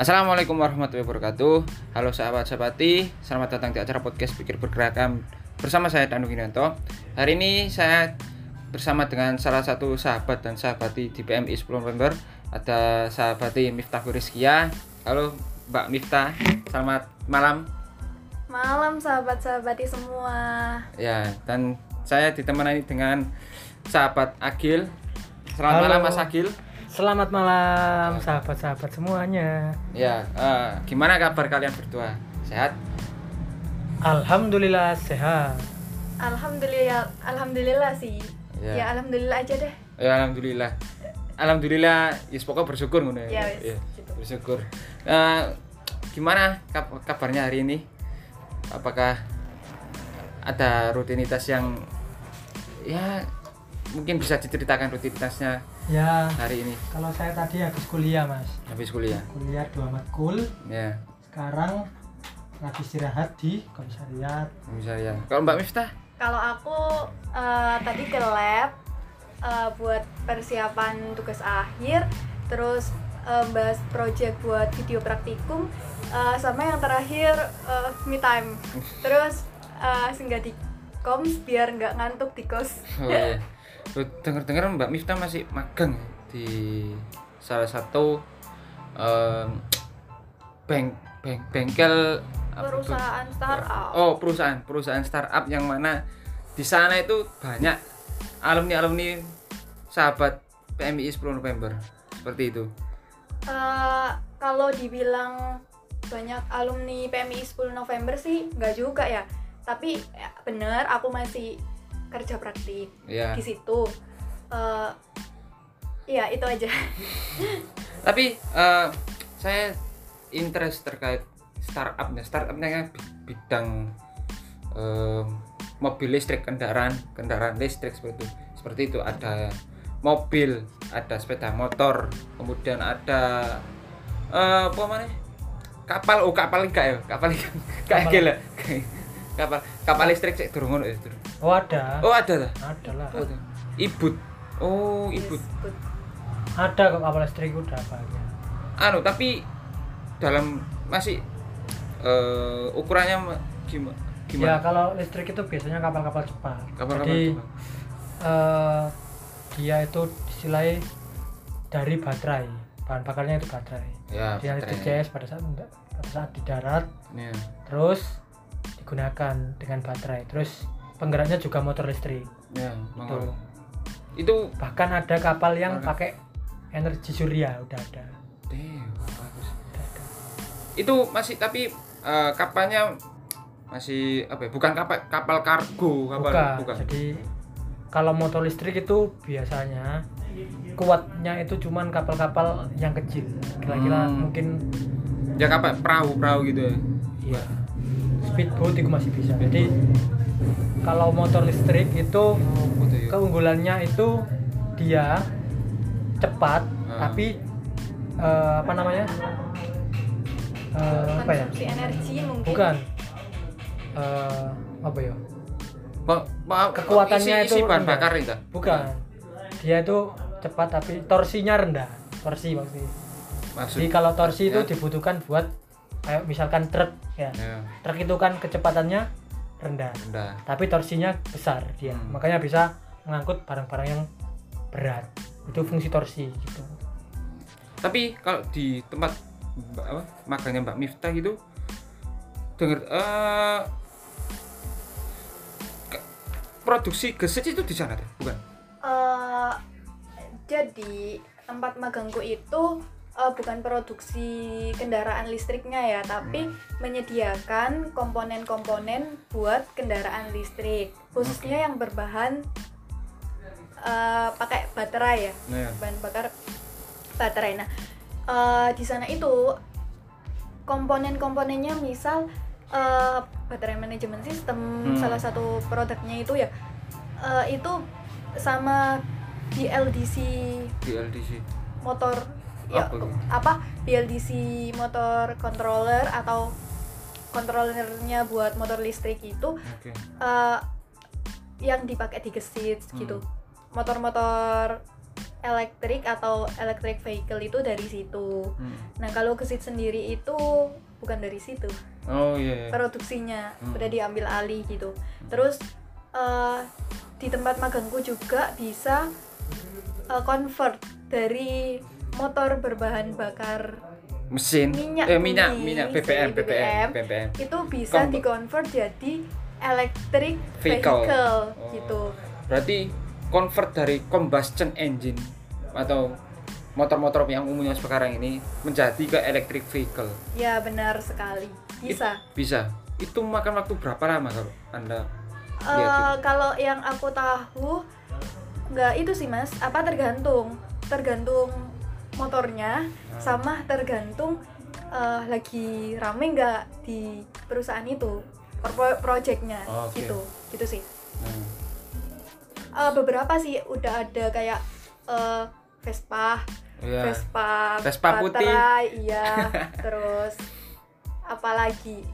Assalamualaikum warahmatullahi wabarakatuh. Halo sahabat sahabati Selamat datang di acara podcast Pikir Bergerakan Bersama saya Danu Ginanto. Hari ini saya bersama dengan salah satu sahabat dan sahabati di PMI 10 November. Ada sahabati Miftah Rizkia Halo Mbak Miftah. Selamat malam. Malam sahabat-sahabati semua. Ya dan saya ditemani dengan sahabat Agil. Selamat Halo. malam Mas Agil Selamat malam sahabat-sahabat semuanya. Ya, eh, gimana kabar kalian berdua? Sehat? Alhamdulillah sehat. Alhamdulillah, alhamdulillah sih. Ya. Ya, alhamdulillah aja deh. Ya alhamdulillah. Alhamdulillah, ya pokoknya bersyukur ngono Ya, wis, gitu. bersyukur. Eh, gimana kab- kabarnya hari ini? Apakah ada rutinitas yang ya mungkin bisa diceritakan rutinitasnya Ya, hari ini kalau saya tadi habis kuliah mas, habis kuliah? kuliah dua matkul. Ya, Sekarang lagi istirahat di komisariat. misalnya. Kalau Mbak Miftah? Kalau aku eh, tadi ke lab eh, buat persiapan tugas akhir, terus eh, bahas project buat video praktikum, eh, sama yang terakhir eh, me time. Terus eh, singgah di koms biar nggak ngantuk di kos. Oh iya. Dengar-dengar Mbak Miftah masih magang di salah satu em, bank, bank bengkel apa? Perusahaan startup. Oh, perusahaan, perusahaan startup yang mana di sana itu banyak alumni-alumni sahabat PMI 10 November. Seperti itu. Eh, kalau dibilang banyak alumni PMI 10 November sih nggak juga ya tapi ya, bener aku masih kerja praktik Ya. di situ Eh, Iya itu aja Tapi eh, saya interest terkait startupnya. Startupnya kan bi- bidang eh, mobil listrik, kendaraan, kendaraan listrik seperti itu. Seperti itu ada mobil, ada sepeda motor, kemudian ada eh, apa mana? Kapal, oh kapal enggak ya? Kapal enggak gila. Kapal kapal listrik sik durung ngono ya, durung. Oh ada, Oh, ada lah. ada lah. Oh, ada. Ibut. Oh, ibut. Ada kok kapal listrik udah banyak. anu tapi dalam masih eh, ukurannya ma- gimana Ya gimana kalau listrik itu biasanya kapal-kapal cepat. Kapal-kapal Jadi cepat. eh, dia itu istilahnya dari baterai. Bahan bakarnya itu baterai. ya Dia baterai. pada saat pada saat di darat Ya. terus digunakan dengan baterai terus penggeraknya juga motor listrik ya Tuh. monggo. itu bahkan ada kapal yang Oke. pakai energi surya udah ada, damn, bagus. udah ada. itu masih tapi eh, kapalnya masih apa ya bukan kapal kapal kargo kapal bukan. jadi kalau motor listrik itu biasanya kuatnya itu cuman kapal-kapal yang kecil kira-kira Hmm. mungkin ya kapal perahu perahu gitu ya ya speedboat itu masih bisa. Jadi kalau motor listrik itu oh, gitu ya. keunggulannya itu dia cepat Ah. tapi eh, apa namanya? Eh, apa ya? Energi mungkin. Bukan. Eh, apa ya? Kekuatannya isi, isi itu bahan rendah. bakar itu bukan. Dia itu cepat tapi torsinya rendah. Torsi maksudnya. Maksud jadi kalau torsi itu Ya. dibutuhkan buat kayak misalkan truk ya. Ya, truk itu kan kecepatannya rendah. Rendah. Tapi torsinya besar dia Hmm. makanya bisa mengangkut barang-barang yang berat. Itu fungsi torsi gitu. Tapi kalau di tempat Mbak- apa magangnya Mbak Miftah itu dengar eh ke- produksi gesit itu di sana tuh bukan? Eh, jadi tempat magangku itu eh, bukan produksi kendaraan listriknya ya, tapi menyediakan komponen-komponen buat kendaraan listrik, khususnya yang berbahan eh, pakai baterai ya, nah ya. bahan bakar baterai. Nah, eh, di sana itu komponen-komponennya misal eh, baterai manajemen sistem, Hmm. salah satu produknya itu ya eh, itu sama BLDC di LDC motor ya Apa BLDC motor controller atau kontrolernya buat motor listrik itu oke eh, yang dipakai di gesit gitu Hmm. motor-motor elektrik atau electric vehicle itu dari situ. Hmm. Nah, kalau gesit sendiri itu bukan dari situ. Oh iya. iya. Produksinya Hmm. udah diambil alih gitu. Terus eh, di tempat magangku juga bisa eh, convert dari motor berbahan bakar Mesin. minyak eh minyak, bumi, minyak BBM, BBM, BBM. BBM. itu bisa Convert. di-convert jadi electric Vehicle. vehicle, Oh. gitu. Berarti convert dari combustion engine atau motor-motor yang umumnya sekarang ini menjadi ke electric vehicle. Ya benar sekali. Bisa. It- bisa. Itu makan waktu berapa lama kalau Anda lihat gitu? kalau yang aku tahu nggak itu sih mas apa tergantung tergantung motornya Ah. sama tergantung eh, lagi rame nggak di perusahaan itu pro projectnya Oh, oke. gitu gitu sih Hmm. Eh, beberapa sih udah ada kayak eh, Vespa Iya. Vespa Vespa putih. baterai, iya terus apalagi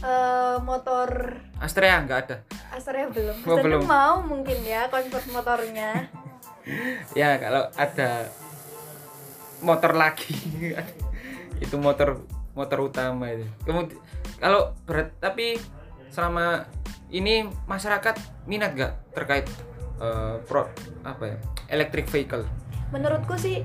Eh, motor Astrea nggak ada. Astrea belum. Oh, Astrea belum. mau mungkin ya convert motornya. Ya kalau ada motor lagi itu motor motor utama itu. Kemudian kalau berat tapi selama ini masyarakat minat nggak terkait eh, pro apa ya electric vehicle? Menurutku sih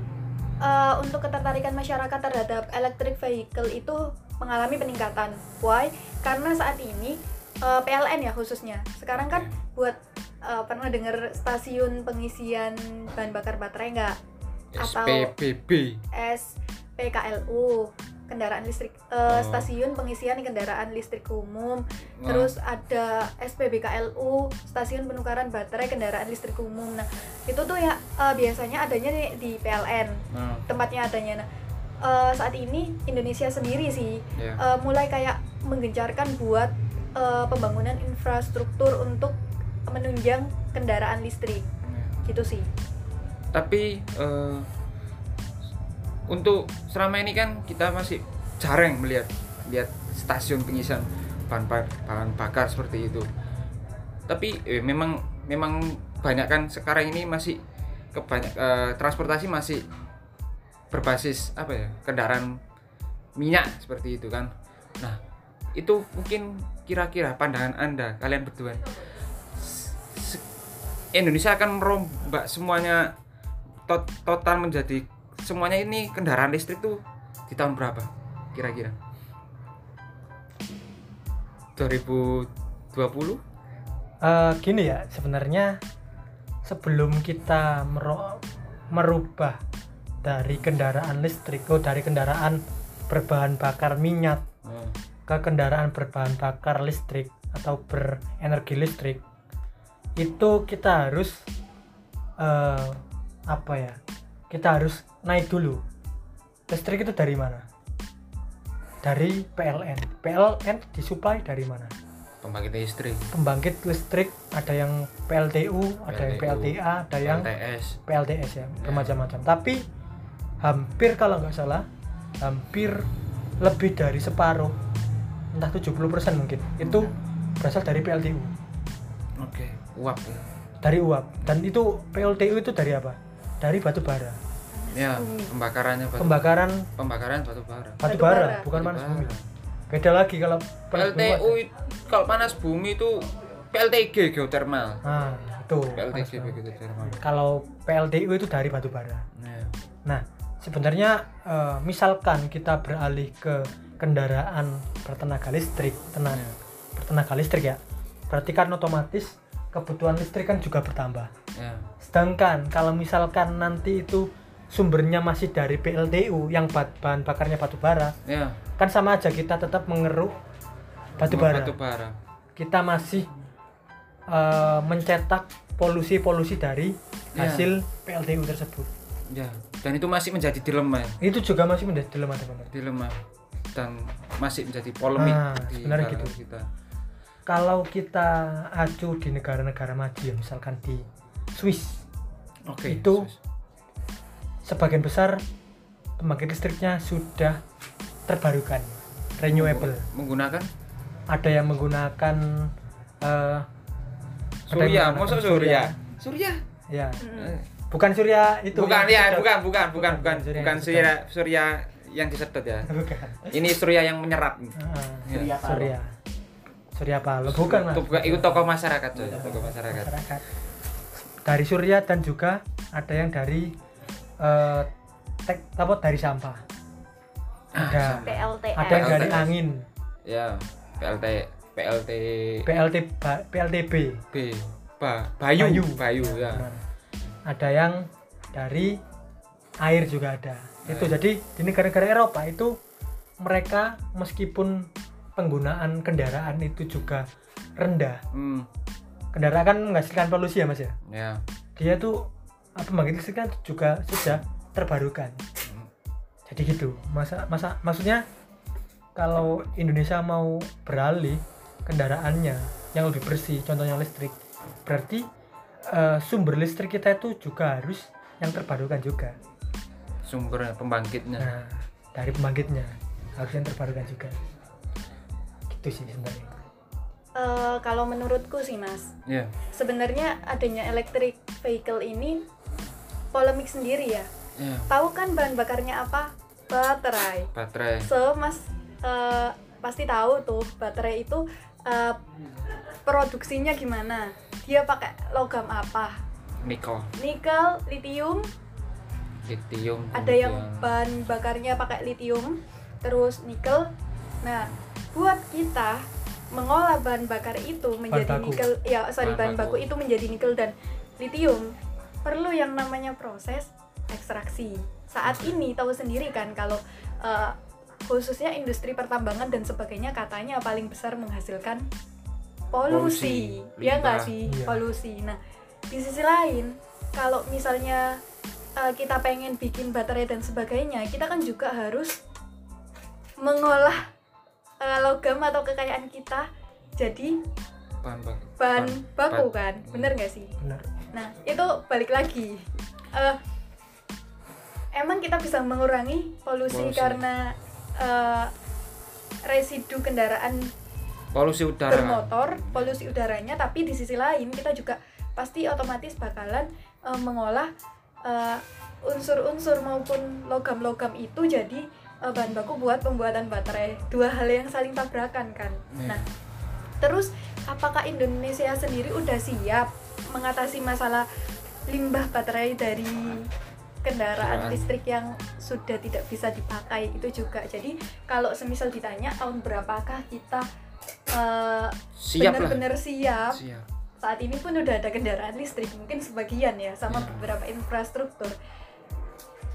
eh, untuk ketertarikan masyarakat terhadap electric vehicle itu mengalami peningkatan. Why? Karena saat ini eh, PLN ya khususnya. Sekarang kan buat eh, pernah dengar stasiun pengisian bahan bakar baterai nggak? Atau SPBB. SPKLU kendaraan listrik eh, Oh. stasiun pengisian kendaraan listrik umum Oh. terus ada SPBKLU stasiun penukaran baterai kendaraan listrik umum nah itu tuh ya eh, biasanya adanya di, di PLN Nah, tempatnya adanya nah eh, saat ini Indonesia sendiri sih ya. eh, mulai kayak menggencarkan buat eh, pembangunan infrastruktur untuk menunjang kendaraan listrik gitu sih tapi eh, untuk selama ini kan kita masih jarang melihat lihat stasiun pengisian bahan, ba- bahan bakar seperti itu. Tapi eh, memang memang banyak kan sekarang ini masih kebanyak eh, transportasi masih berbasis apa ya kendaraan minyak seperti itu kan. Nah itu mungkin kira-kira pandangan anda kalian berdua. Indonesia akan merombak semuanya tot- total menjadi semuanya ini kendaraan listrik tuh di tahun berapa kira-kira? 2020 Eh, gini ya sebenarnya sebelum kita merubah dari kendaraan listrik oh dari kendaraan berbahan bakar minyak oh, ke kendaraan berbahan bakar listrik atau berenergi listrik itu kita harus eh, apa ya kita harus naik dulu. Listrik itu dari mana? Dari PLN PLN disuplai dari mana? Pembangkit listrik. Pembangkit listrik ada yang PLTU ada yang PLTU, PLTA ada yang LTS PLTS ya bermacam-macam. Tapi hampir kalau nggak salah hampir lebih dari separuh entah 70% mungkin itu berasal dari PLTU oke uap. Ya. dari uap. Dan itu PLTU itu dari apa dari batu bara ya pembakarannya batu pembakaran pembakaran batu bara batu Batu bara bara. bukan Batu panas bara. bumi beda lagi kalau panas bumi PLTU kalau panas bumi itu PLTG geothermal nah itu PLTG bumi. geothermal kalau PLTU itu dari batu bara nah, Nah, sebenarnya eh, misalkan kita beralih ke kendaraan bertenaga listrik, tenaga ya. bertenaga listrik ya, berarti kan otomatis kebutuhan listrik kan juga bertambah. ya. Sedangkan kalau misalkan nanti itu sumbernya masih dari PLTU yang bahan bakarnya batu bara, ya kan sama aja kita tetap mengeruk batu bara. batu bara Kita masih eh, mencetak polusi-polusi dari Ya. hasil PLTU tersebut. ya dan itu masih menjadi dilema ya. Itu juga masih menjadi dilema teman-teman. dilema dan masih menjadi polemik Nah, di sebenarnya gitu. kita kalau kita acu di negara-negara maju misalkan di Swiss oke Itu- sus. sebagian besar pembangkit listriknya sudah terbarukan renewable menggunakan ada yang menggunakan eh, ada yang surya menggunakan masuk surya surya ya Mm. Eh, bukan surya itu bukan ya, bukan, bukan, bukan, bukan, surya bukan yang surya, surya yang disedot ya. bukan Ini surya yang menyerap. Ah, Surya Paloh. surya surya paloh bukan mas Itu, itu tokoh masyarakat, coy. tokoh masyarakat. masyarakat dari surya dan juga ada yang dari eh tek apa dari sampah ada PLTS ada yang dari angin Ya, PLT, PLT, PLT ba- PLTB B, ba, Bayu, Bayu. Bayu, ya. Benar. ada yang dari air juga ada itu Air. jadi di negara-negara Eropa itu mereka meskipun penggunaan kendaraan itu juga rendah Hmm, kendaraan kan menghasilkan polusi ya mas ya ya. dia tuh apa pembangkit listrik kan juga sudah terbarukan Hmm. jadi gitu masa masa maksudnya kalau Indonesia mau beralih kendaraannya yang lebih bersih contohnya listrik berarti eh, sumber listrik kita itu juga harus yang terbarukan juga Sumber pembangkitnya. nah dari pembangkitnya harus yang terbarukan juga gitu sih sebenarnya Eh, kalau menurutku sih mas Ya, sebenarnya adanya electric vehicle ini polemik sendiri ya. Ya. tahu kan bahan bakarnya apa? Baterai. Baterai. so mas eh, pasti tahu tuh baterai itu eh, produksinya gimana? Dia pakai logam apa? Nikel, nikel litium. Lithium. ada yang bahan bakarnya pakai litium terus nikel. Nah buat kita mengolah bahan bakar itu menjadi baku. nikel ya sorry Bahan bahan, baku. baku. itu menjadi nikel dan litium perlu yang namanya proses ekstraksi saat ini tahu sendiri kan kalau eh, khususnya industri pertambangan dan sebagainya katanya paling besar menghasilkan polusi, Polusi, ya nggak sih Iya. polusi nah di sisi lain kalau misalnya uh, kita pengen bikin baterai dan sebagainya kita kan juga harus mengolah uh, logam atau kekayaan kita jadi bahan baku. bahan baku ba- kan? Bener nggak sih? Benar nah itu balik lagi. Uh, emang kita bisa mengurangi polusi, Polusi. karena uh, residu kendaraan Polusi udara. bermotor polusi udaranya tapi di sisi lain kita juga pasti otomatis bakalan eh, mengolah eh, unsur-unsur maupun logam-logam itu jadi eh, bahan baku buat pembuatan baterai. Dua hal yang saling tabrakan kan? Iya. nah terus apakah Indonesia sendiri udah siap mengatasi masalah limbah baterai dari kendaraan listrik yang sudah tidak bisa dipakai itu juga? Jadi kalau semisal ditanya tahun berapakah kita eh, benar-benar siap? Siap. saat ini pun udah ada kendaraan listrik mungkin sebagian ya sama Ya. beberapa infrastruktur.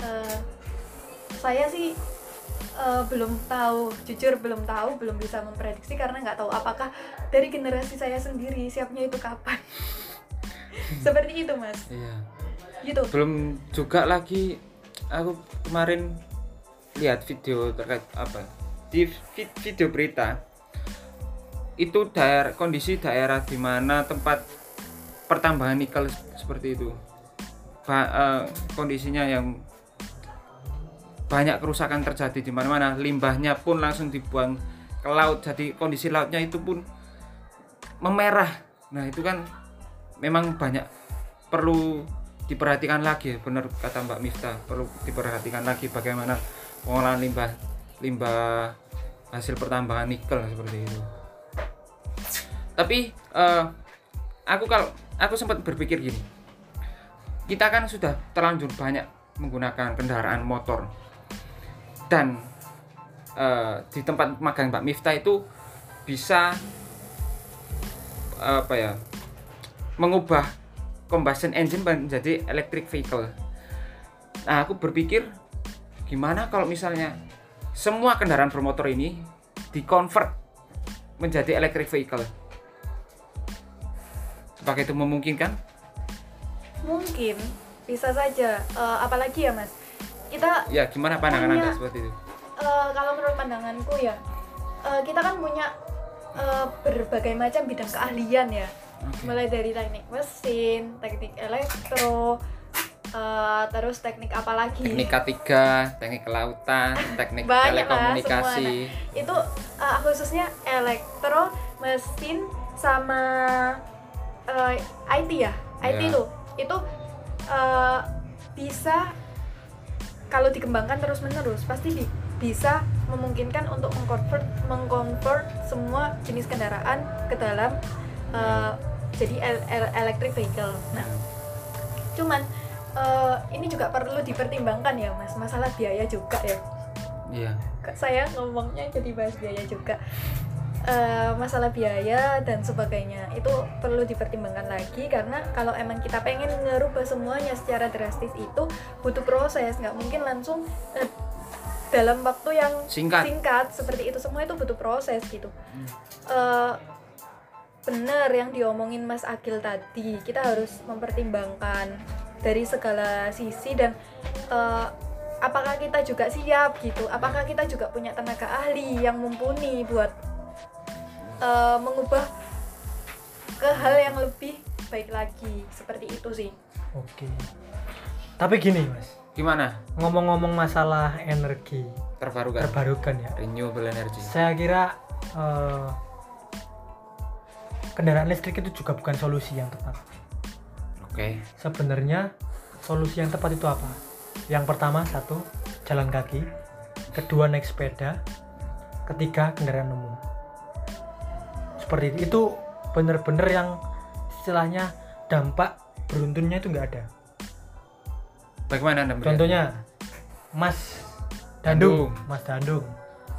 Eh, saya sih eh, belum tahu jujur belum tahu belum bisa memprediksi karena nggak tahu apakah dari generasi saya sendiri siapnya itu kapan. Seperti itu mas. Iya. gitu. Belum juga lagi aku kemarin lihat video terkait apa? Di vi- video berita itu daerah kondisi daerah di mana tempat pertambangan nikel seperti itu. Ba- eh, kondisinya yang banyak kerusakan terjadi di mana-mana. Limbahnya pun langsung dibuang ke laut. Jadi kondisi lautnya itu pun memerah. Nah itu kan memang banyak perlu diperhatikan lagi. Benar kata Mbak Miftah perlu diperhatikan lagi bagaimana pengolahan limbah limbah hasil pertambangan nikel seperti itu. Tapi eh, aku kalau aku sempat berpikir gini. Kita kan sudah terlanjur banyak menggunakan kendaraan motor dan eh, di tempat magang Mbak Miftah itu bisa apa ya mengubah combustion engine menjadi electric vehicle. Nah, aku berpikir gimana kalau misalnya semua kendaraan bermotor ini dikonvert menjadi electric vehicle. Apakah itu memungkinkan? mungkin bisa saja Eh, apalagi ya mas kita Ya, gimana pandangan Punya- Anda seperti itu? Eh, kalau menurut pandanganku ya eh, kita kan punya eh, berbagai macam bidang keahlian ya Oke. mulai dari teknik mesin teknik elektro eh, terus teknik apa lagi Teknik K3, teknik kelautan, teknik Banyak lah, telekomunikasi. itu eh, khususnya elektro mesin sama eh, IT ya IT Ya. tuh itu eh, bisa kalau dikembangkan terus menerus pasti di- bisa memungkinkan untuk mengconvert mengconvert semua jenis kendaraan ke dalam eh, jadi el- el- electric vehicle. Nah, cuman eh, ini juga perlu dipertimbangkan ya mas. Masalah biaya juga ya. iya. Kok saya ngomongnya jadi bahas biaya juga Eh, masalah biaya dan sebagainya itu perlu dipertimbangkan lagi karena kalau emang kita pengen ngerubah semuanya secara drastis itu butuh proses. Nggak mungkin langsung eh, dalam waktu yang Singkat. seperti itu. Semua itu butuh proses gitu. Eh, bener yang diomongin Mas Agil tadi. Kita harus mempertimbangkan dari segala sisi dan eh, apakah kita juga siap gitu? Apakah kita juga punya tenaga ahli yang mumpuni buat eh, mengubah ke hal yang lebih baik lagi. Seperti itu sih. Oke. Tapi gini mas. Gimana? Ngomong-ngomong masalah energi terbarukan. terbarukan ya. Renewable energy. Saya kira eh, kendaraan listrik itu juga bukan solusi yang tepat. Oke. Sebenarnya solusi yang tepat itu apa? Yang pertama satu jalan kaki. Kedua naik sepeda. Ketiga kendaraan umum seperti itu. Itu bener-bener yang istilahnya dampak beruntunnya itu nggak ada. Bagaimana anda melihat? contohnya Mas Dandung, Dandung. Mas Dandung.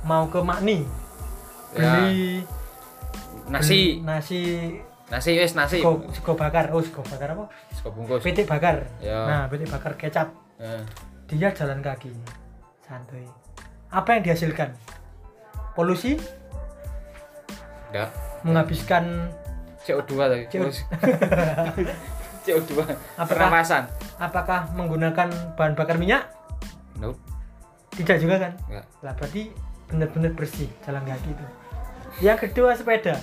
Mau ke Makni. Ya, beli nasi. beli nasi. Nasi wes nasi. Sego, sego bakar. Oh sego bakar apa? Sego bungkus. Pitik bakar. Ya. nah pitik bakar kecap. Eh, dia jalan kaki. Santuy. Apa yang dihasilkan? Polusi? Enggak menghabiskan CO2 tadi. CO2. CO2 Apakah- pernapasan apakah menggunakan bahan bakar minyak? Nope. Tidak juga kan? Enggak. Lah berarti benar-benar bersih jalan kaki itu. Yang kedua sepeda.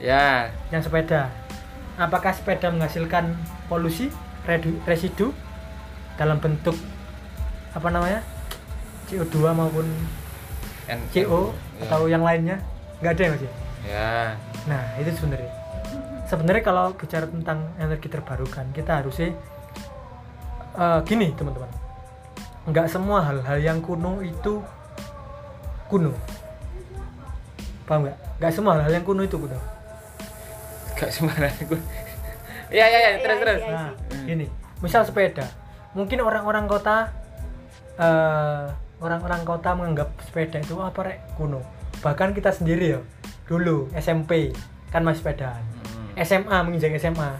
Ya. Yang sepeda. Apakah sepeda menghasilkan polusi redu- residu dalam bentuk apa namanya CO2 maupun N- CO ya. atau yang lainnya? Nggak ada ya mas ya. Ya nah itu sebenarnya. Sebenarnya kalau bicara tentang energi terbarukan kita harusnya eh, gini teman-teman. Nggak semua hal-hal yang kuno itu kuno. Paham nggak? Nggak semua hal-hal yang kuno itu kuno. Enggak sembarang gue ya ya ya terus Iya, terus. iya. Nah, Hmm. gini, misal sepeda, mungkin orang-orang kota, eh, orang-orang kota menganggap sepeda itu apa rek? Kuno. Bahkan kita sendiri ya, dulu SMP kan masih sepedaan. Hmm. SMA menginjak SMA,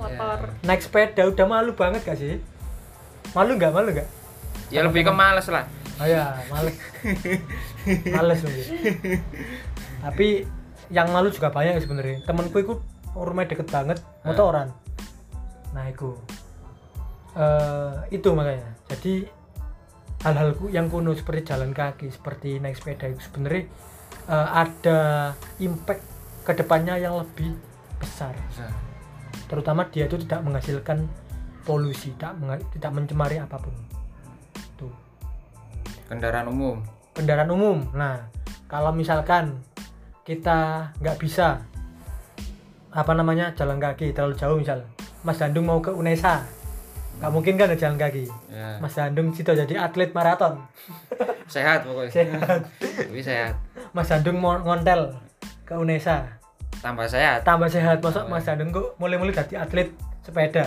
motor naik sepeda udah malu banget gak sih? Malu nggak? Malu nggak? ya lebih ke males lah Oh ya, males. males mungkin. Tapi yang malu juga banyak sebenarnya. Temenku itu rumahnya deket banget, motoran. Nah, itu. Eh, itu makanya. Jadi hal-hal ku- yang kuno seperti jalan kaki, seperti naik sepeda itu sebenarnya eh, ada impact ke depannya yang lebih besar. Terutama dia itu tidak menghasilkan polusi, tidak tidak mencemari apa pun. Tuh kendaraan umum kendaraan umum. Nah, kalau misalkan kita nggak bisa apa namanya jalan kaki terlalu jauh misal, Mas Dandung mau ke Unesa, nggak mungkin kan ada jalan kaki. ya Mas Dandung situ jadi atlet maraton, sehat pokoknya. Sehat. tapi sehat. Mas Dandung mau ngontel ke Unesa, tambah sehat. Tambah sehat. Masuk Mas Dandung kok mulai-mulai jadi atlet sepeda.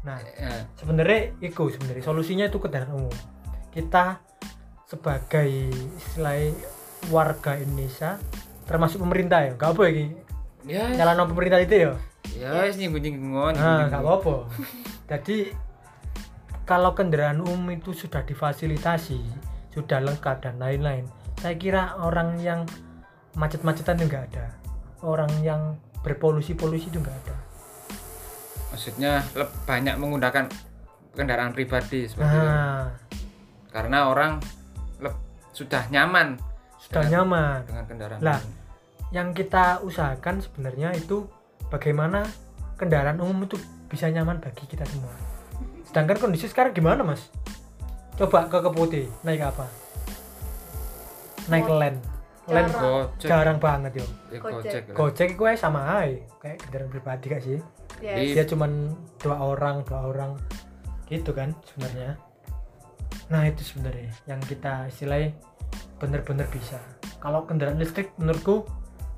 Nah, Ya, sebenarnya itu sebenarnya. Solusinya itu kendaraan umum. Kita sebagai istilahnya warga Indonesia termasuk pemerintah ya nggak apa ya Ki? ya nyalain pemerintah itu ya? Ya wis nyinggung nyinggungan nah nggak apa-apa. Jadi kalau kendaraan umum itu sudah difasilitasi sudah lengkap dan lain-lain saya kira orang yang macet-macetan itu nggak ada orang yang berpolusi-polusi itu nggak ada maksudnya banyak menggunakan kendaraan pribadi seperti itu nah karena orang sudah nyaman sudah dengan- nyaman dengan kendaraan Lah. yang kita usahakan sebenarnya itu bagaimana kendaraan umum itu bisa nyaman bagi kita semua. Sedangkan kondisi sekarang gimana mas? Coba ke Keputi naik apa? Naik land, land Jarang. Gojek, jarang banget yo. ya, Gojek. Gojek. lah. Gojek gue sama aja kayak kendaraan pribadi gak sih? Yes. Di- dia cuman dua orang dua orang gitu kan sebenarnya nah itu sebenarnya yang kita istilahnya bener-bener bisa kalau kendaraan listrik menurutku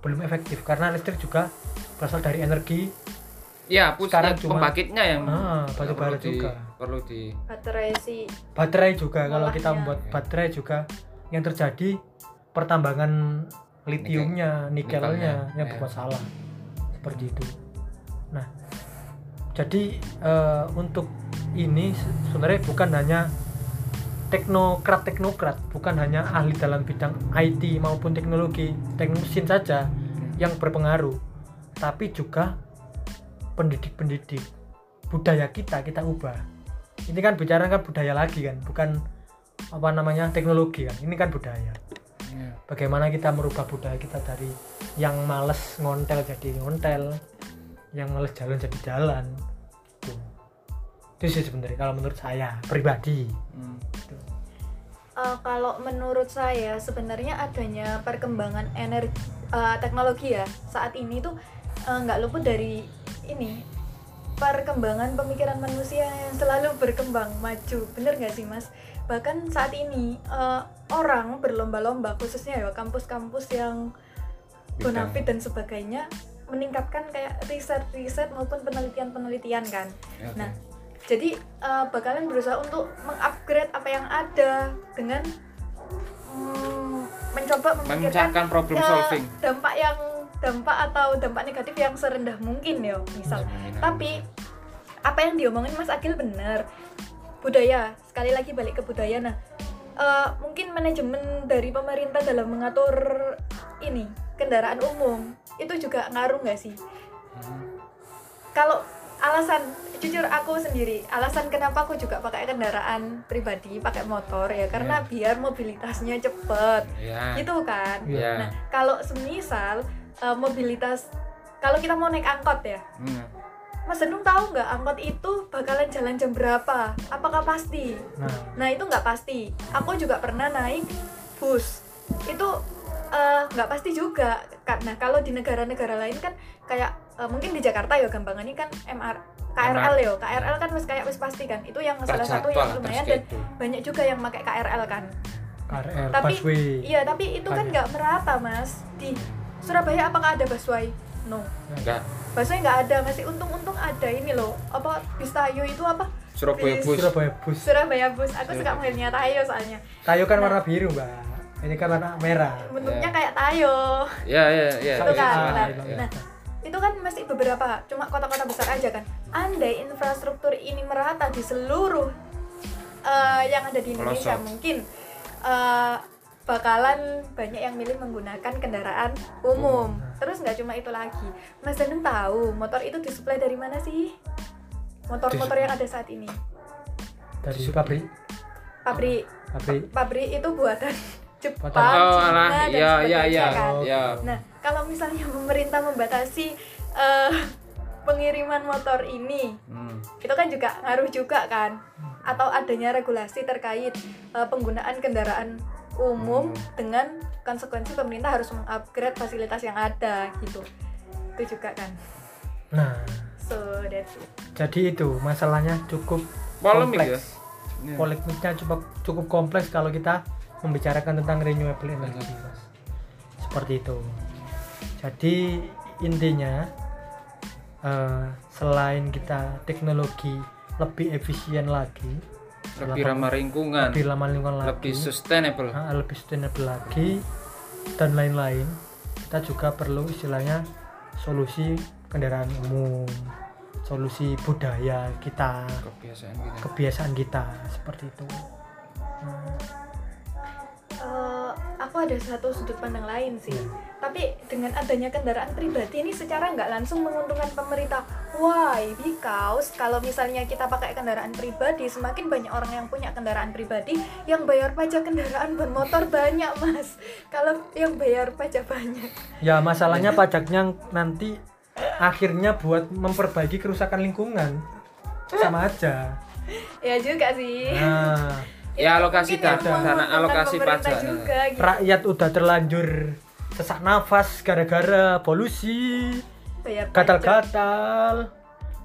belum efektif karena listrik juga berasal dari energi ya pus Sekarang ya, cuma- pembangkitnya yang Ah, batu bara juga. Perlu di baterai si baterai juga kalau kita membuat baterai juga. Yang terjadi pertambangan litiumnya nikelnya Nikelnya, yang ya. bermasalah seperti itu. Nah jadi eh, untuk ini se- sebenarnya bukan hanya teknokrat teknokrat bukan hanya ahli dalam bidang IT maupun teknologi teknik mesin saja yang berpengaruh tapi juga pendidik-pendidik. Budaya kita kita ubah ini kan bicara kan budaya lagi kan bukan apa namanya teknologi kan ini kan budaya ya. bagaimana kita merubah budaya kita dari yang males ngontel jadi ngontel yang males jalan jadi jalan itu itu sih sebenarnya kalau menurut saya pribadi Hmm. Gitu. Eh, kalau menurut saya sebenarnya adanya perkembangan energi eh, teknologi ya saat ini tuh eh, nggak luput dari ini perkembangan pemikiran manusia yang selalu berkembang maju. Bener nggak sih mas? Bahkan saat ini eh, orang berlomba-lomba khususnya ya kampus-kampus yang bonafit dan sebagainya meningkatkan kayak riset-riset maupun penelitian-penelitian kan. Ya, oke. Nah, jadi eh, bakalan berusaha untuk mengupgrade apa yang ada dengan mm, mencoba memikirkan problem ya, solving. dampak yang dampak atau dampak negatif yang serendah mungkin ya misal. Ya, Tapi apa yang diomongin Mas Agil benar. Budaya, sekali lagi balik ke budaya. Nah, eh, mungkin manajemen dari pemerintah dalam mengatur ini kendaraan umum itu juga ngaruh nggak sih? Hmm. kalau alasan jujur aku sendiri alasan kenapa aku juga pakai kendaraan pribadi pakai motor ya karena biar mobilitasnya cepet ya gitu kan ya nah kalau semisal eh, mobilitas kalau kita mau naik angkot ya Hmm. Mas Denung tahu nggak angkot itu bakalan jalan jam berapa apakah pasti nah Nah itu nggak pasti. Aku juga pernah naik bus. Itu eh, nggak pasti juga. Karena kalau di negara-negara lain kan kayak eh, mungkin di Jakarta ya gampangannya kan MR KRL ya. KRL kan wis kayak wis pasti kan. Itu yang salah satu yang lumayan dan banyak juga yang pakai KRL kan. KRL Tapi busway iya tapi itu kan nggak merata mas. Di Surabaya apakah ada busway? No. enggak Busway nggak ada. Masih untung-untung ada ini loh. Apa bis Tayo itu apa? Surabaya Bis- bus Surabaya bus Surabaya bus. Aku suka manggilnya Tayo soalnya. tayo kan Nah. warna biru mbak ini kan warna merah bentuknya Ya. kayak tayo ya ya ya Itu kan, nah, nah. itu kan masih beberapa cuma kota-kota besar aja kan andai infrastruktur ini merata di seluruh eh, yang ada di Indonesia Pelosok. mungkin eh, bakalan banyak yang milih menggunakan kendaraan umum. Terus nggak cuma itu lagi. Mas Danung tahu motor itu disuplai dari mana sih? Motor-motor yang ada saat ini. Dari pabrik. Pabrik. Pabrik. Pabrik itu buatan Jepang, oh Cina, dan ya ya sebagainya ya kan. ya Nah, kalau misalnya pemerintah membatasi eh, pengiriman motor ini, Hmm. itu kan juga ngaruh juga kan? Atau adanya regulasi terkait eh, penggunaan kendaraan umum Hmm. dengan konsekuensi pemerintah harus mengupgrade fasilitas yang ada gitu. Itu juga kan. nah So that's it. jadi itu masalahnya cukup polemik ya kompleks Ya. polemiknya cukup cukup kompleks kalau kita membicarakan tentang renewable energy mas seperti itu jadi intinya eh, selain kita teknologi lebih efisien lagi lebih ramah lingkungan. lebih lama lingkungan lagi. lebih sustainable. Ah, lebih sustainable lagi. Dan lain-lain. Kita juga perlu istilahnya solusi kendaraan umum. Solusi budaya kita. Kebiasaan kita. Kebiasaan kita. Seperti itu. Nah, Eh, aku ada satu sudut pandang lain sih. Hmm. Tapi dengan adanya kendaraan pribadi ini secara nggak langsung menguntungkan pemerintah. Why? Because kalau misalnya kita pakai kendaraan pribadi, semakin banyak orang yang punya kendaraan pribadi yang bayar pajak kendaraan bermotor banyak, Mas. Kalau yang bayar pajak banyak. ya masalahnya pajaknya nanti akhirnya buat memperbaiki kerusakan lingkungan sama aja Ya juga sih. nah ya alokasi dana alokasi pajak juga gitu. rakyat udah terlanjur sesak nafas gara-gara polusi. Gatal-gatal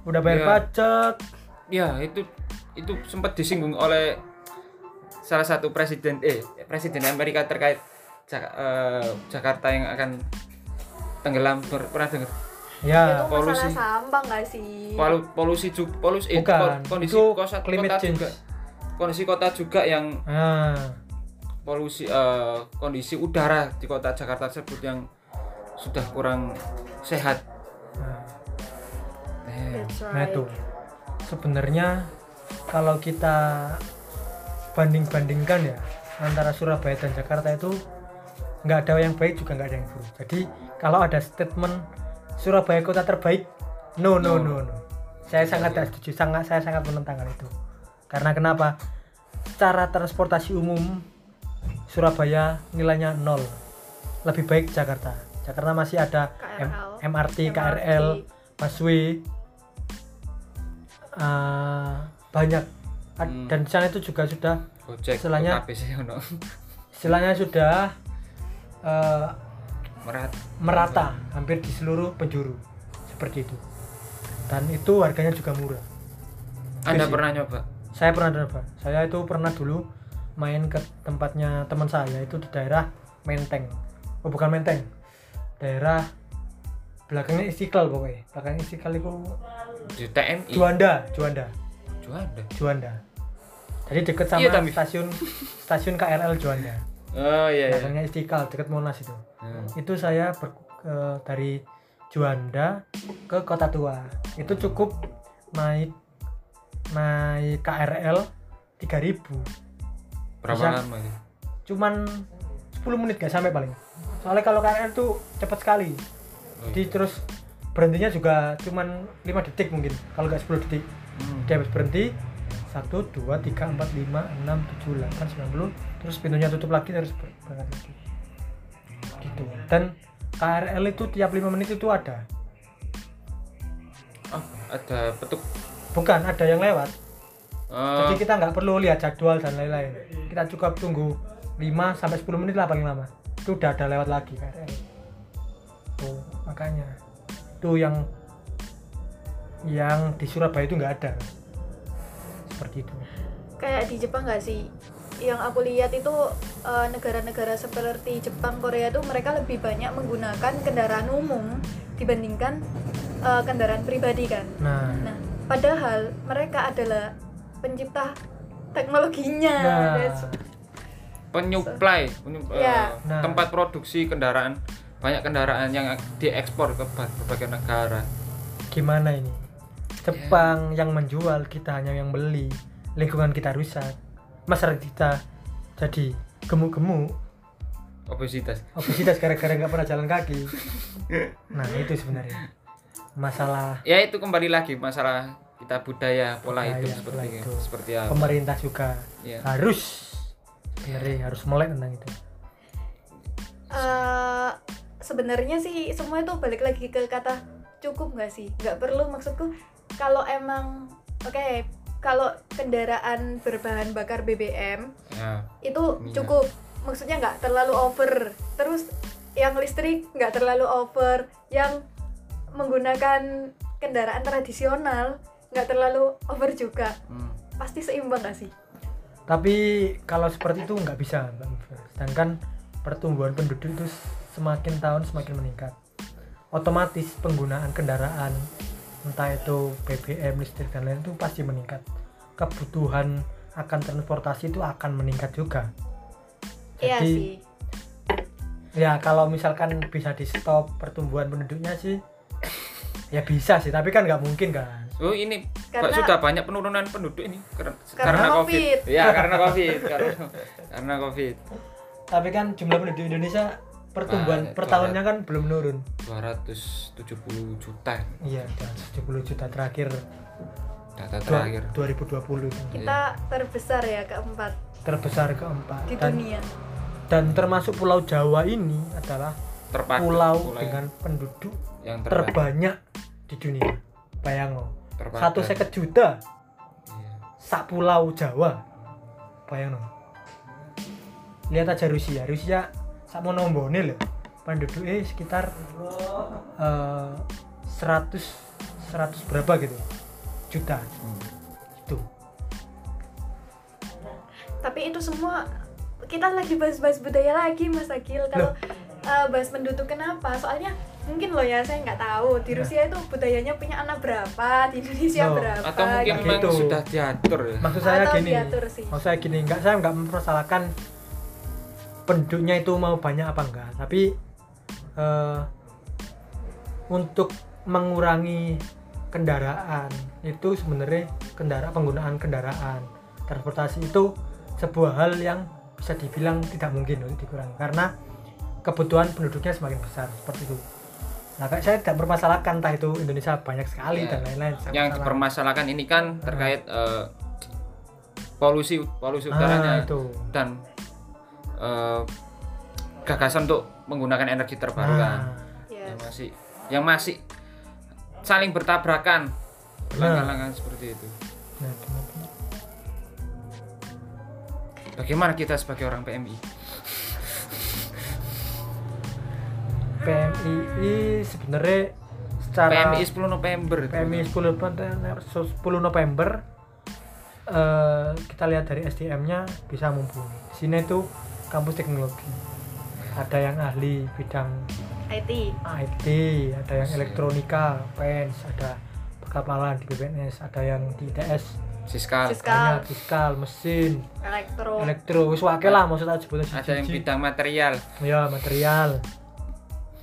udah bayar Iya. pajak. Ya itu itu sempat disinggung oleh salah satu presiden eh presiden Amerika terkait Jak- eh, Jakarta yang akan tenggelam Ber- pernah dengar ya. Itu polusi. sampah nggak sih? Polu- polusi juga polusi eh, Bukan, ko- kondisi itu kota, climate kota change. juga kondisi kota juga yang nah polusi eh, kondisi udara di kota Jakarta tersebut yang sudah kurang sehat nah. Eh, Nah itu sebenarnya kalau kita banding-bandingkan ya antara Surabaya dan Jakarta itu nggak ada yang baik juga nggak ada yang buruk. Jadi kalau ada statement Surabaya kota terbaik, no no no no. Saya sangat tidak setuju, sangat saya sangat menentangkan itu. Karena kenapa? Cara transportasi umum Surabaya nilainya nol. Lebih baik Jakarta. Jakarta masih ada M-. MRT, KRL, busway, eh, banyak Hmm. dan di sana itu juga sudah Gojek Istilahnya- istilahnya sudah eh, merat merata hampir di seluruh penjuru seperti itu dan itu harganya juga murah Anda pernah nyoba saya pernah coba saya itu pernah dulu main ke tempatnya teman saya itu di daerah Menteng. Oh bukan Menteng. Daerah belakangnya Istiqlal pokoknya. Belakangnya Istiqlal itu di TMI Juanda Juanda. Juanda? Juanda. Jadi deket sama Iya, stasiun stasiun KRL Juanda. Oh iya iya. Belakangnya Istiqlal deket Monas itu. Hmm. itu saya ber- ke- dari Juanda ke Kota Tua. Itu cukup naik naik KRL 3000 berapa Bisa. lama itu? cuman 10 menit gak sampai paling. Soalnya kalau KRL tuh cepat sekali. Oh, jadi terus berhentinya juga cuman 5 detik mungkin. Kalau nggak 10 detik. Hmm. dia habis berhenti 1, 2, 3, 4, 5, 6, 7, 8, 90 terus pintunya tutup lagi terus ber- berangkat lagi. Gitu. Dan KRL itu tiap 5 menit itu ada. Oh, ada petuk bukan ada yang lewat. Oh, jadi kita nggak perlu lihat jadwal dan lain-lain. Kita cukup tunggu 5 sampai 10 menit lah paling lama. Itu udah ada lewat lagi KRL tuh makanya. Itu yang yang di Surabaya itu nggak ada. Seperti itu. Kayak di Jepang nggak sih? Yang aku lihat itu eh, negara-negara seperti Jepang Korea tuh mereka lebih banyak menggunakan kendaraan umum dibandingkan eh, kendaraan pribadi kan? Nah. Nah padahal mereka adalah pencipta teknologinya. Nah. That's- penyuplai, penyu- Ya. eh, Nah. tempat produksi kendaraan banyak kendaraan yang diekspor ke ber- berbagai negara. Gimana ini? Jepang yang menjual kita hanya yang beli. Lingkungan kita rusak. Masyarakat kita jadi gemuk-gemuk. Obesitas. Obesitas gara-gara nggak pernah jalan kaki. Nah itu sebenarnya masalah ya itu kembali lagi masalah kita budaya pola Budaya, hidup pola seperti hidup. seperti apa pemerintah juga ya. harus sebenarnya harus melek tentang itu Eh, sebenarnya sih semua itu balik lagi ke kata cukup nggak sih nggak perlu maksudku kalau emang oke kalau kendaraan berbahan bakar BBM ya. itu Minyak. cukup maksudnya nggak terlalu over terus yang listrik nggak terlalu over yang menggunakan kendaraan tradisional nggak terlalu over juga. Hmm. pasti seimbang nggak sih? Tapi kalau seperti itu nggak bisa sedangkan pertumbuhan penduduk itu semakin tahun semakin meningkat. Otomatis penggunaan kendaraan entah itu BBM listrik dan lain itu pasti meningkat. Kebutuhan akan transportasi itu akan meningkat juga. Iya Jadi, sih. ya kalau misalkan bisa di stop pertumbuhan penduduknya sih ya bisa sih tapi kan nggak mungkin kan. Oh ini Karena- Pak, sudah banyak penurunan penduduk ini? Karena, Karena COVID. Ya karena COVID. Karena, karena COVID. Tapi kan jumlah penduduk Indonesia pertumbuhan Banyak, per tahunnya kan belum menurun. 270 juta. Iya dan 70 juta terakhir. Data dua- terakhir. 2020 itu kita terbesar ya keempat. Terbesar keempat. Di dan, dunia. dan termasuk Pulau Jawa ini adalah terpakai pulau pulau dengan penduduk yang terbanyak terbanyak di dunia. Bayang lo satu seket juta. Iya. sak pulau Jawa. Bayang lo lihat aja Rusia. Rusia sak mau nombone loh penduduknya sekitar eh, 100 100 berapa gitu. Juta. Hmm. itu. Tapi itu semua kita lagi bahas-bahas budaya lagi Mas Agil. Kalau eh, bahas mendut tuh kenapa soalnya mungkin loh ya saya nggak tahu di Nah. Rusia itu budayanya punya anak berapa di Indonesia Loh, berapa atau mungkin gitu. memang Gitu. sudah diatur ya maksud saya Atau gini diatur sih. maksud saya gini nggak saya nggak mempersalahkan penduduknya itu mau banyak apa enggak tapi eh, untuk mengurangi kendaraan itu sebenarnya kendaraan penggunaan kendaraan transportasi itu sebuah hal yang bisa dibilang tidak mungkin untuk dikurangi karena kebutuhan penduduknya semakin besar seperti itu. Nah saya tidak mempermasalahkan entah itu Indonesia banyak sekali Ya. dan lain-lain yang masalah. dipermasalahkan ini kan terkait eh, polusi polusi Ah, udaranya itu. Dan eh, gagasan untuk menggunakan energi terbarukan. Nah, Yes. yang masih yang masih saling bertabrakan. Berlangganan seperti itu. Nah, bagaimana kita sebagai orang PMI PMII sebenarnya secara PMI 10 November itu. PMI 10 November 10 November eh, kita lihat dari SDM-nya bisa mumpuni. Di sini tuh kampus teknologi. Ada yang ahli bidang IT IT, ada yang elektronika, PENS, ada perkapalan di BPNS, ada yang di ITS, Siskal Siskal. banyak fiskal, mesin, elektro elektro, wis lah maksudnya sebutnya ada yang bidang material ya material.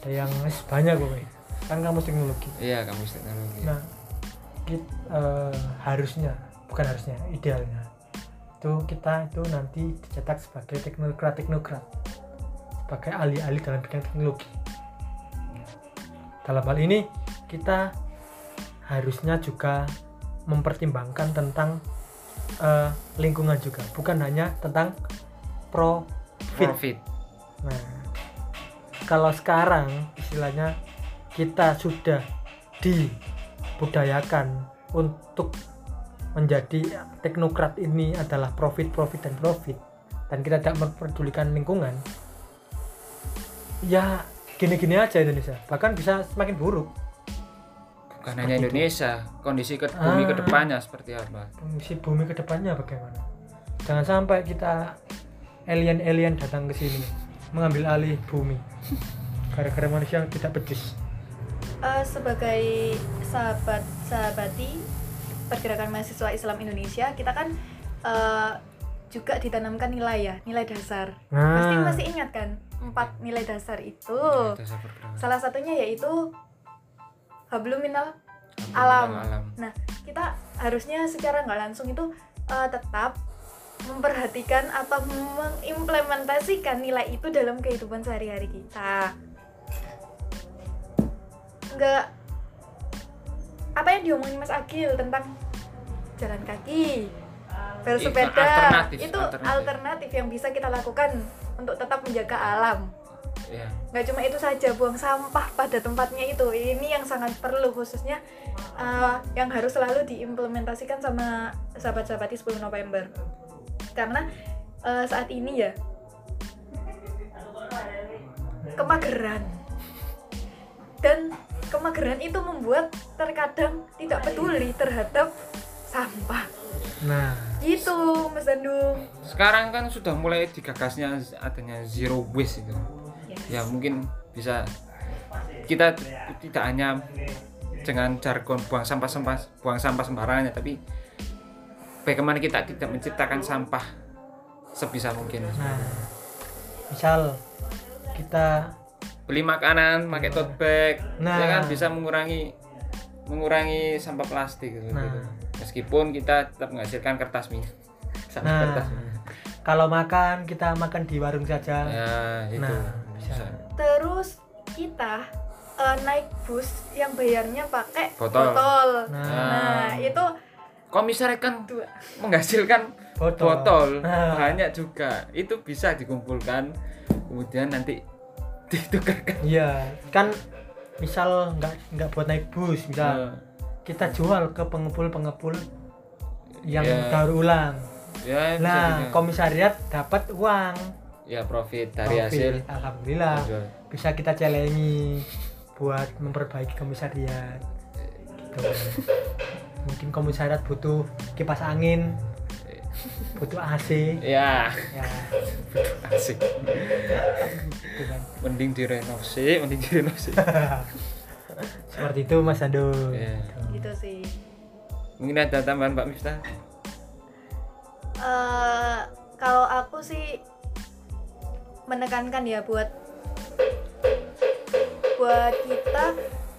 Ada yang banyak. Wei. Kan kampus teknologi. iya kamu teknologi Nah, kit- eh, harusnya, bukan harusnya, idealnya itu kita itu nanti dicetak sebagai teknokrat teknokrat sebagai ahli-ahli dalam bidang teknologi. Dalam hal ini kita harusnya juga mempertimbangkan tentang eh, lingkungan juga, bukan hanya tentang profit. profit Nah, kalau sekarang istilahnya kita sudah dibudayakan untuk menjadi teknokrat ini adalah profit, profit dan profit dan kita tidak memperdulikan lingkungan. Ya gini-gini aja Indonesia, bahkan bisa semakin buruk. bukan Seperti hanya itu. Indonesia kondisi ke bumi Ah. ke depannya seperti apa Kondisi bumi ke depannya bagaimana? Jangan sampai kita alien-alien datang ke sini mengambil alih bumi gara-gara manusia tidak becus. Eh, sebagai sahabat sahabati pergerakan mahasiswa Islam Indonesia kita kan eh, juga ditanamkan nilai ya nilai dasar pasti Nah, masih ingat kan empat nilai dasar itu Dasar pergerakan. salah satunya yaitu hablum minal Alam. alam. Nah, kita harusnya secara nggak langsung itu eh, tetap memperhatikan atau mengimplementasikan nilai itu dalam kehidupan sehari-hari kita. Nggak apa yang diomongin Mas Agil tentang jalan kaki, bersepeda, alternatif, itu alternatif. alternatif yang bisa kita lakukan untuk tetap menjaga alam ya nggak cuma itu saja buang sampah pada tempatnya itu ini yang sangat perlu khususnya uh, yang harus selalu diimplementasikan sama sahabat-sahabat di 10 November karena uh, saat ini ya kemageran. Dan kemageran itu membuat terkadang tidak peduli terhadap sampah. Nah, gitu Mas Dandung sekarang kan sudah mulai digagasnya adanya zero waste itu. Yes. ya mungkin bisa kita tidak hanya dengan jargon buang sampah sampah buang sampah sembarangan ya, tapi bagaimana kita tidak menciptakan sampah sebisa mungkin nah, misal kita beli makanan pakai tote bag Nah. ya kan bisa mengurangi mengurangi sampah plastik gitu, Nah. gitu. meskipun kita tetap menghasilkan kertas sampah Nah. kertas kalau makan kita makan di warung saja. ya itu Nah, bisa. terus kita uh, naik bus yang bayarnya pakai Botol. botol. Nah. Nah, itu komisaris kan dua. menghasilkan Botol. botol, Nah. banyak juga itu bisa dikumpulkan kemudian nanti ditukarkan Iya, kan misal nggak nggak buat naik bus, misal Nah, kita jual ke pengepul-pengepul yang Iya. daur ulang. ya Nah, komisariat dapat uang. ya profit dari Profit. hasil Alhamdulillah penjual. bisa kita celengi buat memperbaiki komisariat. gitu mungkin komisariat butuh kipas angin butuh AC ya. Ya. Asik gitu kan. mending direnovasi mending direnovasi. Seperti itu Mas Ando Iya. gitu sih. Mungkin ada tambahan Mbak Miftah? Eh, kalau aku sih menekankan ya buat buat kita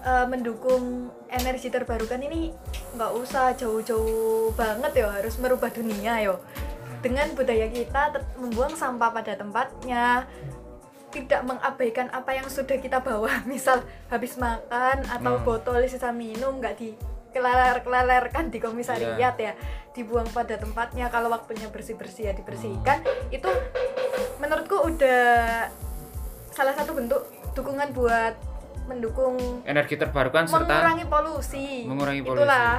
eh, mendukung energi terbarukan ini nggak usah jauh-jauh banget ya harus merubah dunia yo dengan budaya kita membuang sampah pada tempatnya tidak mengabaikan apa yang sudah kita bawa. Misal habis makan atau Hmm. botol sisa minum nggak di keleler-kelelerkan di komisariat ya dibuang pada tempatnya. Kalau waktunya bersih-bersih ya dibersihkan. Itu menurutku udah salah satu bentuk dukungan buat mendukung energi terbarukan serta mengurangi polusi. mengurangi polusi. itulah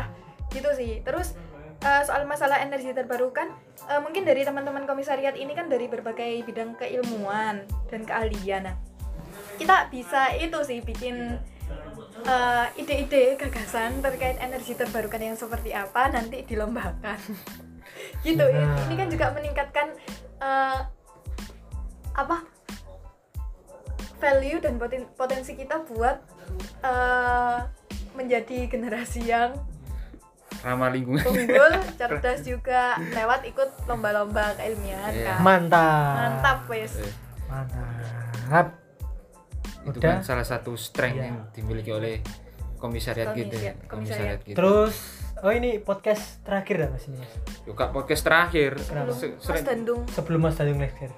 gitu sih. Terus eh, soal masalah energi terbarukan eh, mungkin dari teman-teman komisariat ini kan dari berbagai bidang keilmuan dan keahlian. Nah kita bisa itu sih bikin eh, ide-ide gagasan terkait energi terbarukan yang seperti apa nanti dilombakan. Gitu. Nah. ini kan juga meningkatkan eh, apa value dan poten- potensi kita buat eh, menjadi generasi yang ramah lingkungan unggul, cerdas juga lewat ikut lomba-lomba keilmiahan Iya. kan. mantap Mantap wes. Eh, mantap itu Udah. kan salah satu strength Iya. yang dimiliki oleh komisariat gitu Komisariat, komisariat gitu terus oh ini podcast terakhir dah mas ini juga podcast terakhir Kenapa? Se- Mas Dandung sebelum Mas Dandung lecture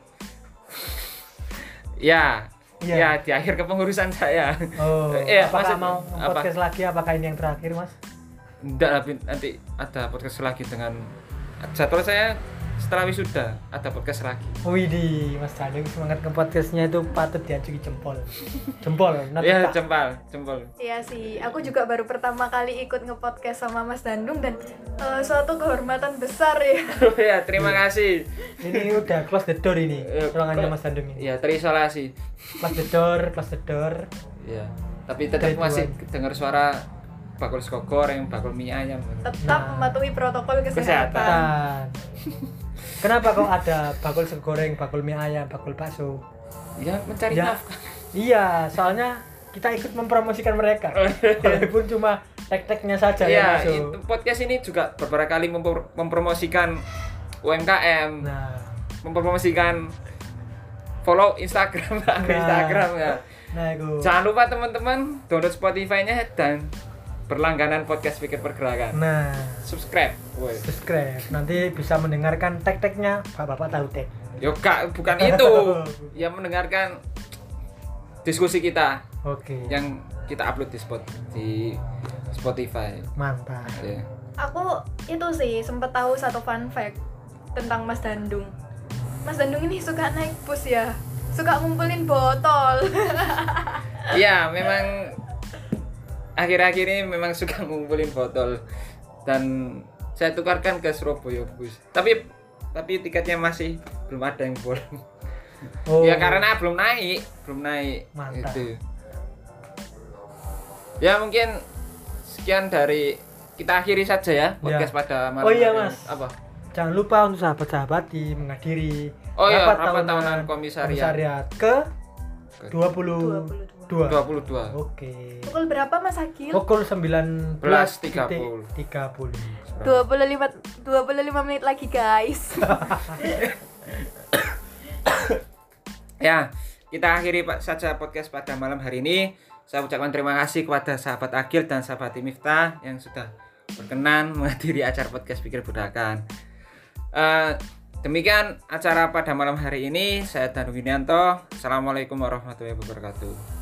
ya Iya. ya di akhir kepengurusan saya oh Eh, apakah maksud- mau apa? podcast lagi apakah ini yang terakhir mas enggak nanti ada podcast lagi dengan jadwal saya setelah wisuda ada podcast lagi Widih, Mas Dandung semangat ke podcastnya itu patut diacungi jempol. Jempol, not ya tak. jempol jempol Iya sih, aku juga baru pertama kali ikut ngepodcast sama Mas Dandung dan eh, suatu kehormatan besar ya. ya terima kasih Ini udah close the door ini, Eh, ruangannya Mas Dandung ini. ya terisolasi Close the door, close the door. ya tapi tetap masih dengar suara bakul sego goreng bakul mie ayam Tetap Nah. mematuhi protokol kesehatan. Kesehatan. Kenapa kok ada bakul sego goreng, bakul mie ayam, bakul bakso? ya mencari Ya. nafkah Iya, soalnya kita ikut mempromosikan mereka. Walaupun cuma tek-teknya saja ya masuk. itu podcast ini juga beberapa kali mempro- mempromosikan UMKM Nah, mempromosikan follow Instagram Nah. Instagram ya nah itu. jangan lupa teman-teman download Spotify-nya dan berlangganan podcast pikir pergerakan Nah, subscribe Woi. subscribe. Nanti bisa mendengarkan tek-teknya Bapak-bapak tahu tek. Yo kak, bukan itu. Yang mendengarkan diskusi kita Oke. yang kita upload di spot di Spotify. Mantap. Ya. Aku itu sih sempat tahu satu fun fact tentang Mas Dandung. Mas Dandung ini suka naik bus ya, suka ngumpulin botol. Iya, memang akhir-akhir ini memang suka ngumpulin botol dan saya tukarkan ke Surabaya bus. Tapi tapi tiketnya masih belum ada yang boleh. Oh. Ya karena belum naik, belum naik. Mantap. Itu. Ya mungkin sekian dari kita akhiri saja ya podcast pada malam Oh iya. Mas. Apa? Jangan lupa untuk sahabat-sahabat di menghadiri Oh iya, rapat tahunan komisariat. komisariat ke Ke 22. 22. 22. Oke. Pukul berapa Mas Agil? Pukul 19.30. 30. 30. 25 25 menit lagi guys. Ya, kita akhiri Pak saja podcast pada malam hari ini. Saya ucapkan terima kasih kepada sahabat Agil dan sahabat Miftah yang sudah berkenan menghadiri acara podcast Pikir Budakan. Eh, demikian acara pada malam hari ini. Saya Danu Winianto. Assalamualaikum warahmatullahi wabarakatuh.